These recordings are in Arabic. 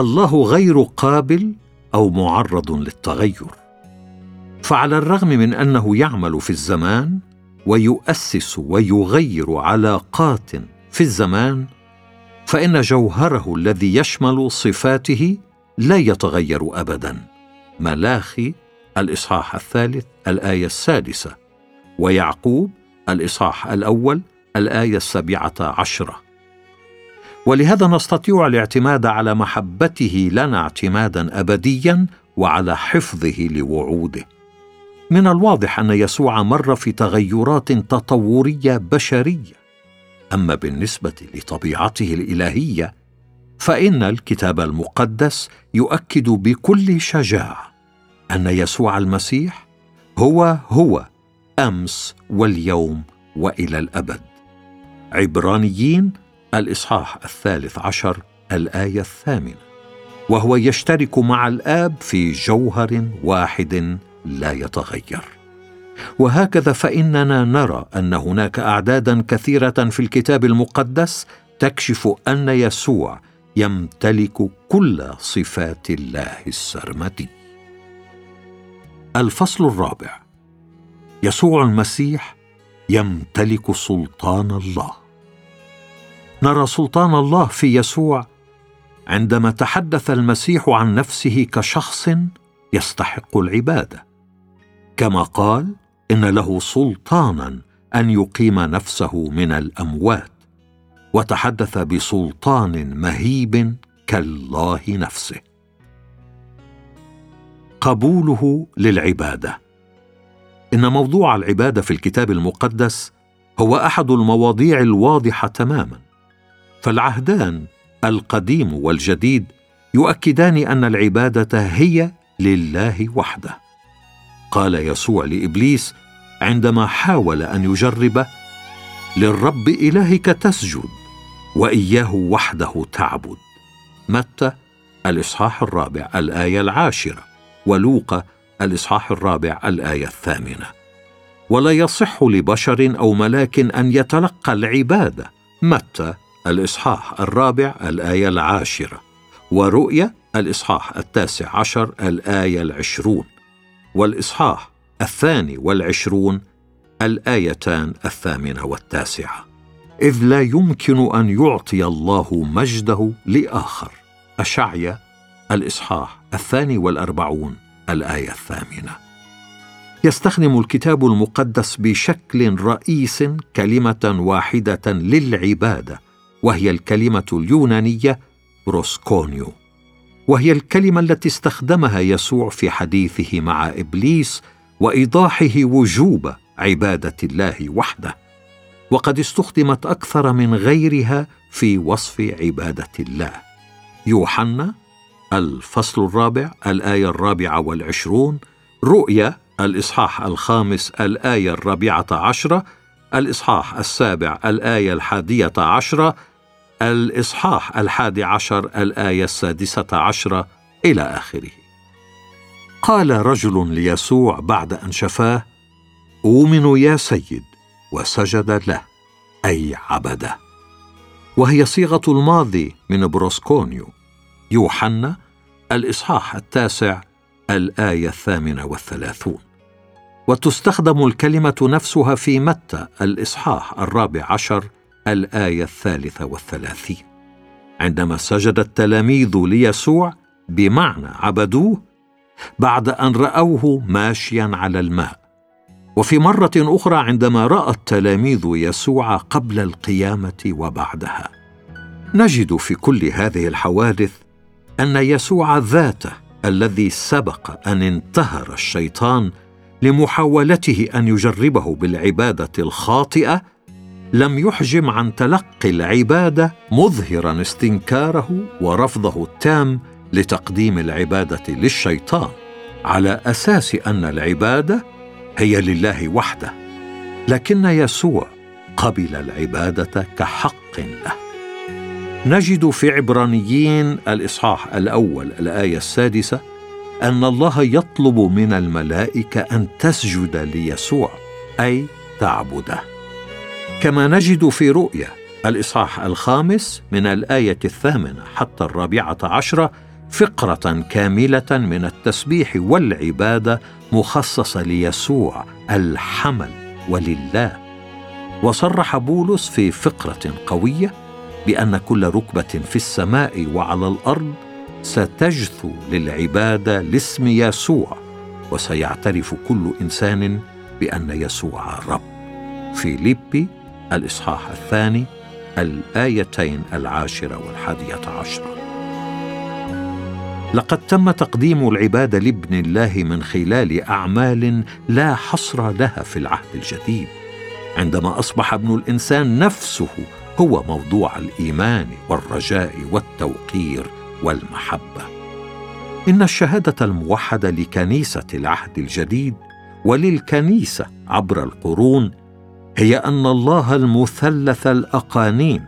الله غير قابل أو معرض للتغير. فعلى الرغم من أنه يعمل في الزمان ويؤسس ويغير علاقات في الزمان فإن جوهره الذي يشمل صفاته لا يتغير ابدا. ملاخي الإصحاح الثالث الآية السادسة ويعقوب الإصحاح الأول الآية السابعة عشرة. ولهذا نستطيع الاعتماد على محبته لنا اعتمادا أبديا وعلى حفظه لوعوده. من الواضح أن يسوع مر في تغيرات تطورية بشرية. أما بالنسبة لطبيعته الإلهية فإن الكتاب المقدس يؤكد بكل شجاعة أن يسوع المسيح هو هو أمس واليوم وإلى الأبد. عبرانيين الإصحاح الثالث عشر الآية الثامنة. وهو يشترك مع الآب في جوهر واحد لا يتغير. وهكذا فإننا نرى أن هناك أعدادا كثيرة في الكتاب المقدس تكشف أن يسوع يمتلك كل صفات الله السرمدي. الفصل الرابع. يسوع المسيح يمتلك سلطان الله. نرى سلطان الله في يسوع عندما تحدث المسيح عن نفسه كشخص يستحق العبادة. كما قال إن له سلطانا أن يقيم نفسه من الأموات. وتحدث بسلطان مهيب كالله نفسه. قبوله للعبادة. إن موضوع العبادة في الكتاب المقدس هو أحد المواضيع الواضحة تماما. فالعهدان القديم والجديد يؤكدان أن العبادة هي لله وحده. قال يسوع لإبليس عندما حاول أن يجربه للرب إلهك تسجد وإياه وحده تعبد. متى؟ الإصحاح الرابع الآية العاشرة ولوقا الإصحاح الرابع الآية الثامنة. ولا يصح لبشر أو ملاك أن يتلقى العبادة. متى؟ الإصحاح الرابع الآية العاشرة. ورؤيا الإصحاح التاسع عشر الآية العشرون. والإصحاح الثاني والعشرون الآيتان الثامنة والتاسعة. إذ لا يمكن أن يعطي الله مجده لآخر. اشعيا الإصحاح الثاني والأربعون الآية الثامنة. يستخدم الكتاب المقدس بشكل رئيس كلمة واحدة للعبادة وهي الكلمة اليونانية بروسكونيو وهي الكلمة التي استخدمها يسوع في حديثه مع إبليس وإيضاحه وجوب عبادة الله وحده. وقد استخدمت أكثر من غيرها في وصف عبادة الله. يوحنا الفصل الرابع الآية الرابعة والعشرون رؤيا الإصحاح الخامس الآية الرابعة عشرة الإصحاح السابع الآية الحادية عشرة الإصحاح الحادي عشر الآية السادسة عشرة إلى آخره. قال رجل ليسوع بعد أن شفاه أؤمن يا سيد وسجد له أي عبده. وهي صيغة الماضي من بروسكونيو. يوحنا الإصحاح التاسع الآية الثامنة والثلاثون. وتستخدم الكلمة نفسها في متى الإصحاح الرابع عشر الآية الثالثة والثلاثين. عندما سجد التلاميذ ليسوع بمعنى عبدوه بعد أن رأوه ماشيا على الماء. وفي مرة أخرى عندما رأى التلاميذ يسوع قبل القيامة وبعدها. نجد في كل هذه الحوادث أن يسوع ذاته الذي سبق أن انتهر الشيطان لمحاولته أن يجربه بالعبادة الخاطئة لم يحجم عن تلقي العباده مظهرا استنكاره ورفضه التام لتقديم العبادة للشيطان على أساس أن العباده هي لله وحده لكن يسوع قبل العبادة كحق له. نجد في عبرانيين الإصحاح الأول الآية السادسة أن الله يطلب من الملائكة أن تسجد ليسوع أي تعبده. كما نجد في رؤيا الإصحاح الخامس من الآية الثامنة حتى الرابعة عشرة فقرة كاملة من التسبيح والعبادة مخصصة ليسوع الحمل ولله. وصرح بولس في فقرة قوية بأن كل ركبة في السماء وعلى الأرض ستجثو للعبادة لاسم يسوع وسيعترف كل إنسان بأن يسوع رب. فيليبي الإصحاح الثاني الآيتين العاشرة والحادية عشرة. لقد تم تقديم العبادة لابن الله من خلال أعمال لا حصر لها في العهد الجديد عندما أصبح ابن الإنسان نفسه هو موضوع الإيمان والرجاء والتوقير والمحبة. إن الشهادة الموحدة لكنيسة العهد الجديد وللكنيسة عبر القرون هي أن الله المثلث الأقانيم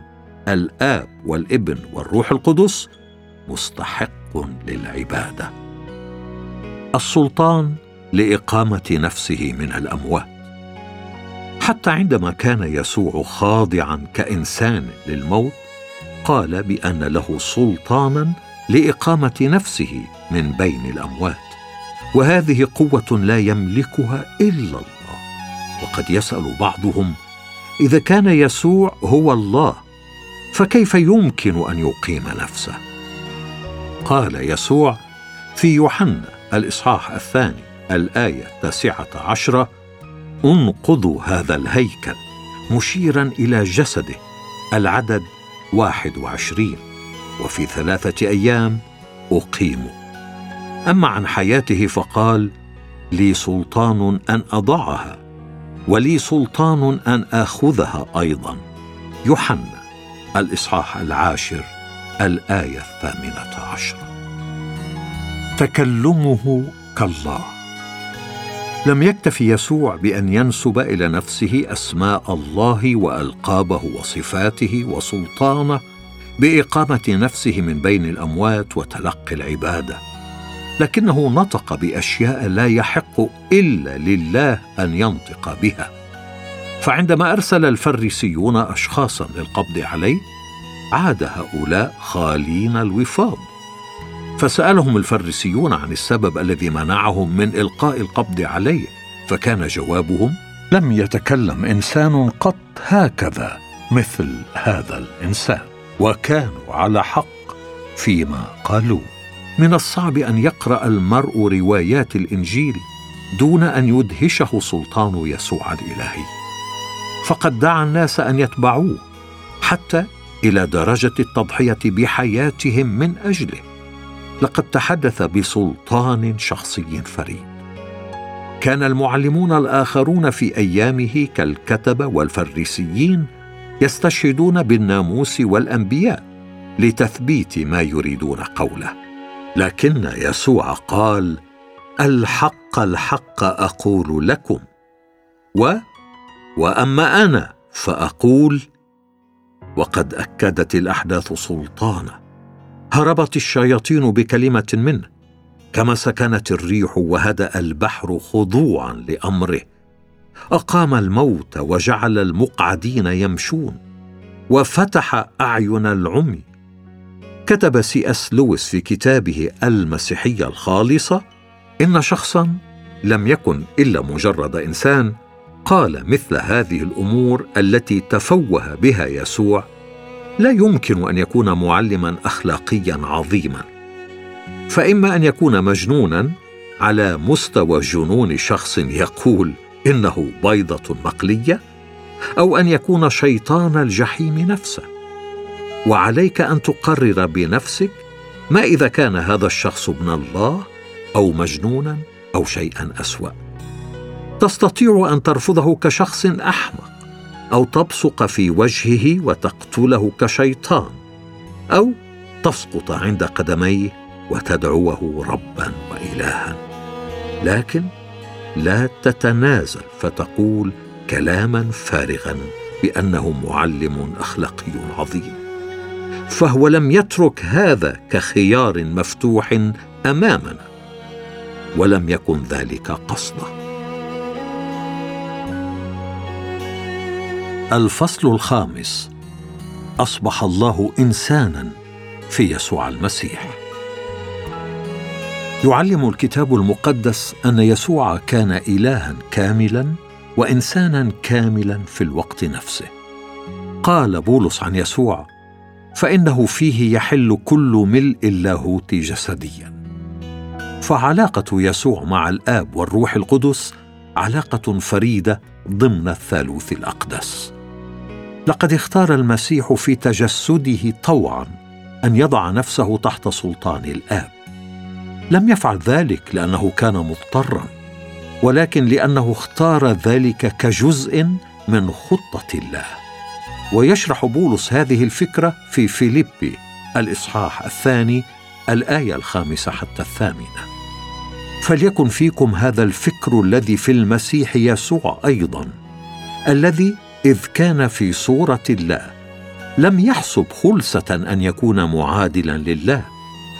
الآب والابن والروح القدس مستحق للعبادة. السلطان لإقامة نفسه من الأموات. حتى عندما كان يسوع خاضعا كإنسان للموت قال بأن له سلطانا لإقامة نفسه من بين الأموات. وهذه قوة لا يملكها إلا الله. وقد يسأل بعضهم إذا كان يسوع هو الله فكيف يمكن أن يقيم نفسه؟ قال يسوع في يوحنا الإصحاح الثاني الآية التاسعة عشرة انقضوا هذا الهيكل مشيرا إلى جسده العدد واحد وعشرين وفي ثلاثة أيام اقيموا أما عن حياته فقال لي سلطان أن أضعها ولي سلطان أن آخذها أيضا. يوحنا الإصحاح العاشر الآية الثامنة عشرة. تكلمه كالله. لم يكتف يسوع بأن ينسب إلى نفسه أسماء الله وألقابه وصفاته وسلطانه بإقامة نفسه من بين الأموات وتلقي العبادة. لكنه نطق بأشياء لا يحق إلا لله أن ينطق بها. فعندما أرسل الفريسيون اشخاصا للقبض عليه عاد هؤلاء خالين الوفاض. فسألهم الفريسيون عن السبب الذي منعهم من إلقاء القبض عليه فكان جوابهم لم يتكلم إنسان قط هكذا مثل هذا الإنسان وكانوا على حق فيما قالوا. من الصعب أن يقرأ المرء روايات الإنجيل دون أن يدهشه سلطان يسوع الإلهي. فقد دعا الناس أن يتبعوه حتى إلى درجة التضحية بحياتهم من أجله. لقد تحدث بسلطان شخصي فريد. كان المعلمون الآخرون في أيامه كالكتبه والفريسيين يستشهدون بالناموس والأنبياء لتثبيت ما يريدون قوله. لكن يسوع قال الحق الحق أقول لكم. و وأما أنا فأقول وقد أكدت الأحداث سلطانه هربت الشياطين بكلمة منه كما سكنت الريح وهدأ البحر خضوعا لأمره. أقام الموتى وجعل المقعدين يمشون وفتح أعين العمي. كتب سي إس لويس في كتابه المسيحية الخالصة إن شخصا لم يكن إلا مجرد إنسان قال مثل هذه الأمور التي تفوه بها يسوع لا يمكن أن يكون معلما اخلاقيا عظيما فإما أن يكون مجنونا على مستوى جنون شخص يقول إنه بيضة مقليه أو أن يكون شيطان الجحيم نفسه. وعليك أن تقرر بنفسك ما إذا كان هذا الشخص ابن الله أو مجنونا أو شيئا أسوأ. تستطيع أن ترفضه كشخص أحمق أو تبصق في وجهه وتقتله كشيطان أو تسقط عند قدميه وتدعوه ربا والها. لكن لا تتنازل فتقول كلاما فارغا بأنه معلم أخلاقي عظيم. فهو لم يترك هذا كخيار مفتوح أمامنا ولم يكن ذلك قصده الفصل الخامس أصبح الله انسانا في يسوع المسيح. يعلم الكتاب المقدس أن يسوع كان الها كاملا وانسانا كاملا في الوقت نفسه. قال بولس عن يسوع فإنه فيه يحل كل ملء اللاهوت جسديا. فعلاقة يسوع مع الآب والروح القدس علاقة فريدة ضمن الثالوث الأقدس. لقد اختار المسيح في تجسده طوعا أن يضع نفسه تحت سلطان الآب. لم يفعل ذلك لأنه كان مضطرا ولكن لأنه اختار ذلك كجزء من خطة الله. ويشرح بولس هذه الفكرة في فيليبي الإصحاح الثاني الآية الخامسة حتى الثامنة. فليكن فيكم هذا الفكر الذي في المسيح يسوع أيضا الذي إذ كان في صورة الله لم يحسب خلسة أن يكون معادلا لله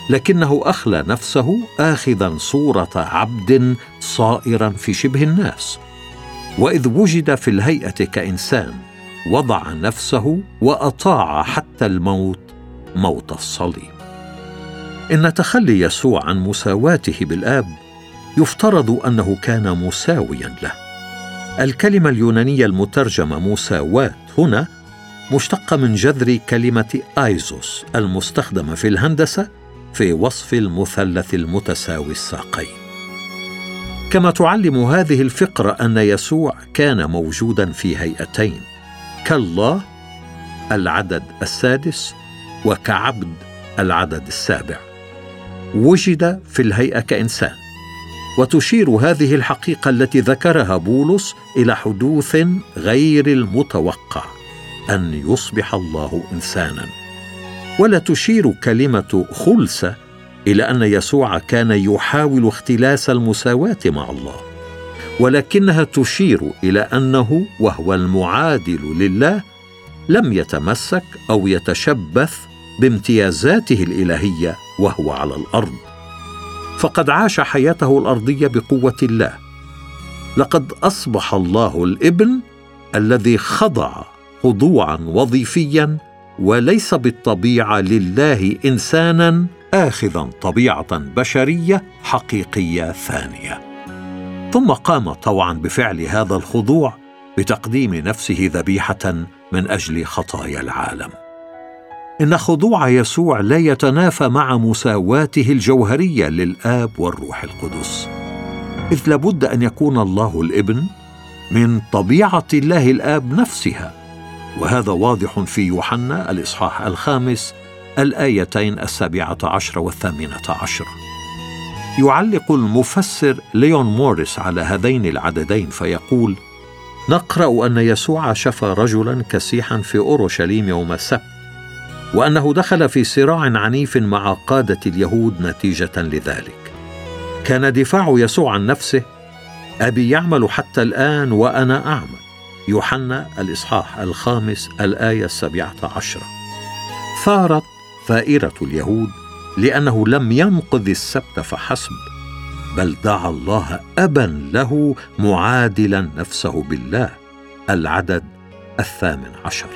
لكنه أخلى نفسه اخذا صورة عبد صائرا في شبه الناس. وإذ وجد في الهيئة كإنسان وضع نفسه وأطاع حتى الموت موت الصليب. إن تخلي يسوع عن مساواته بالآب يفترض أنه كان مساويا له. الكلمة اليونانية المترجمة مساواه هنا مشتقة من جذر كلمة آيزوس المستخدمة في الهندسة في وصف المثلث المتساوي الساقين. كما تعلم هذه الفقرة أن يسوع كان موجودا في هيئتين كالله العدد السادس وكعبد العدد السابع. وجد في الهيئة كإنسان. وتشير هذه الحقيقة التي ذكرها بولس إلى حدوث غير المتوقع أن يصبح الله إنسانا. ولا تشير كلمة خلسه إلى أن يسوع كان يحاول اختلاس المساواة مع الله. ولكنها تشير إلى أنه وهو المعادل لله لم يتمسك أو يتشبث بامتيازاته الإلهية وهو على الأرض. فقد عاش حياته الأرضية بقوة الله. لقد أصبح الله الإبن الذي خضع خضوعا وظيفيا وليس بالطبيعة لله انسانا اخذا طبيعة بشرية حقيقية ثانية. ثم قام طوعا بفعل هذا الخضوع بتقديم نفسه ذبيحة من أجل خطايا العالم. إن خضوع يسوع لا يتنافى مع مساواته الجوهرية للآب والروح القدس. إذ لابد أن يكون الله الإبن من طبيعة الله الآب نفسها. وهذا واضح في يوحنا الإصحاح الخامس الآيتين السابعة عشر والثامنة عشر. يعلق المفسر ليون موريس على هذين العددين فيقول نقرأ أن يسوع شفى رجلا كسيحا في أورشليم يوم السبت وأنه دخل في صراع عنيف مع قادة اليهود نتيجة لذلك. كان دفاع يسوع عن نفسه أبي يعمل حتى الآن وأنا أعمل. يوحنا الإصحاح الخامس الآية السابعة عشرة. ثارت ثائرة اليهود لأنه لم ينقذ السبت فحسب بل دعا الله أبا له معادلا نفسه بالله العدد الثامن عشر.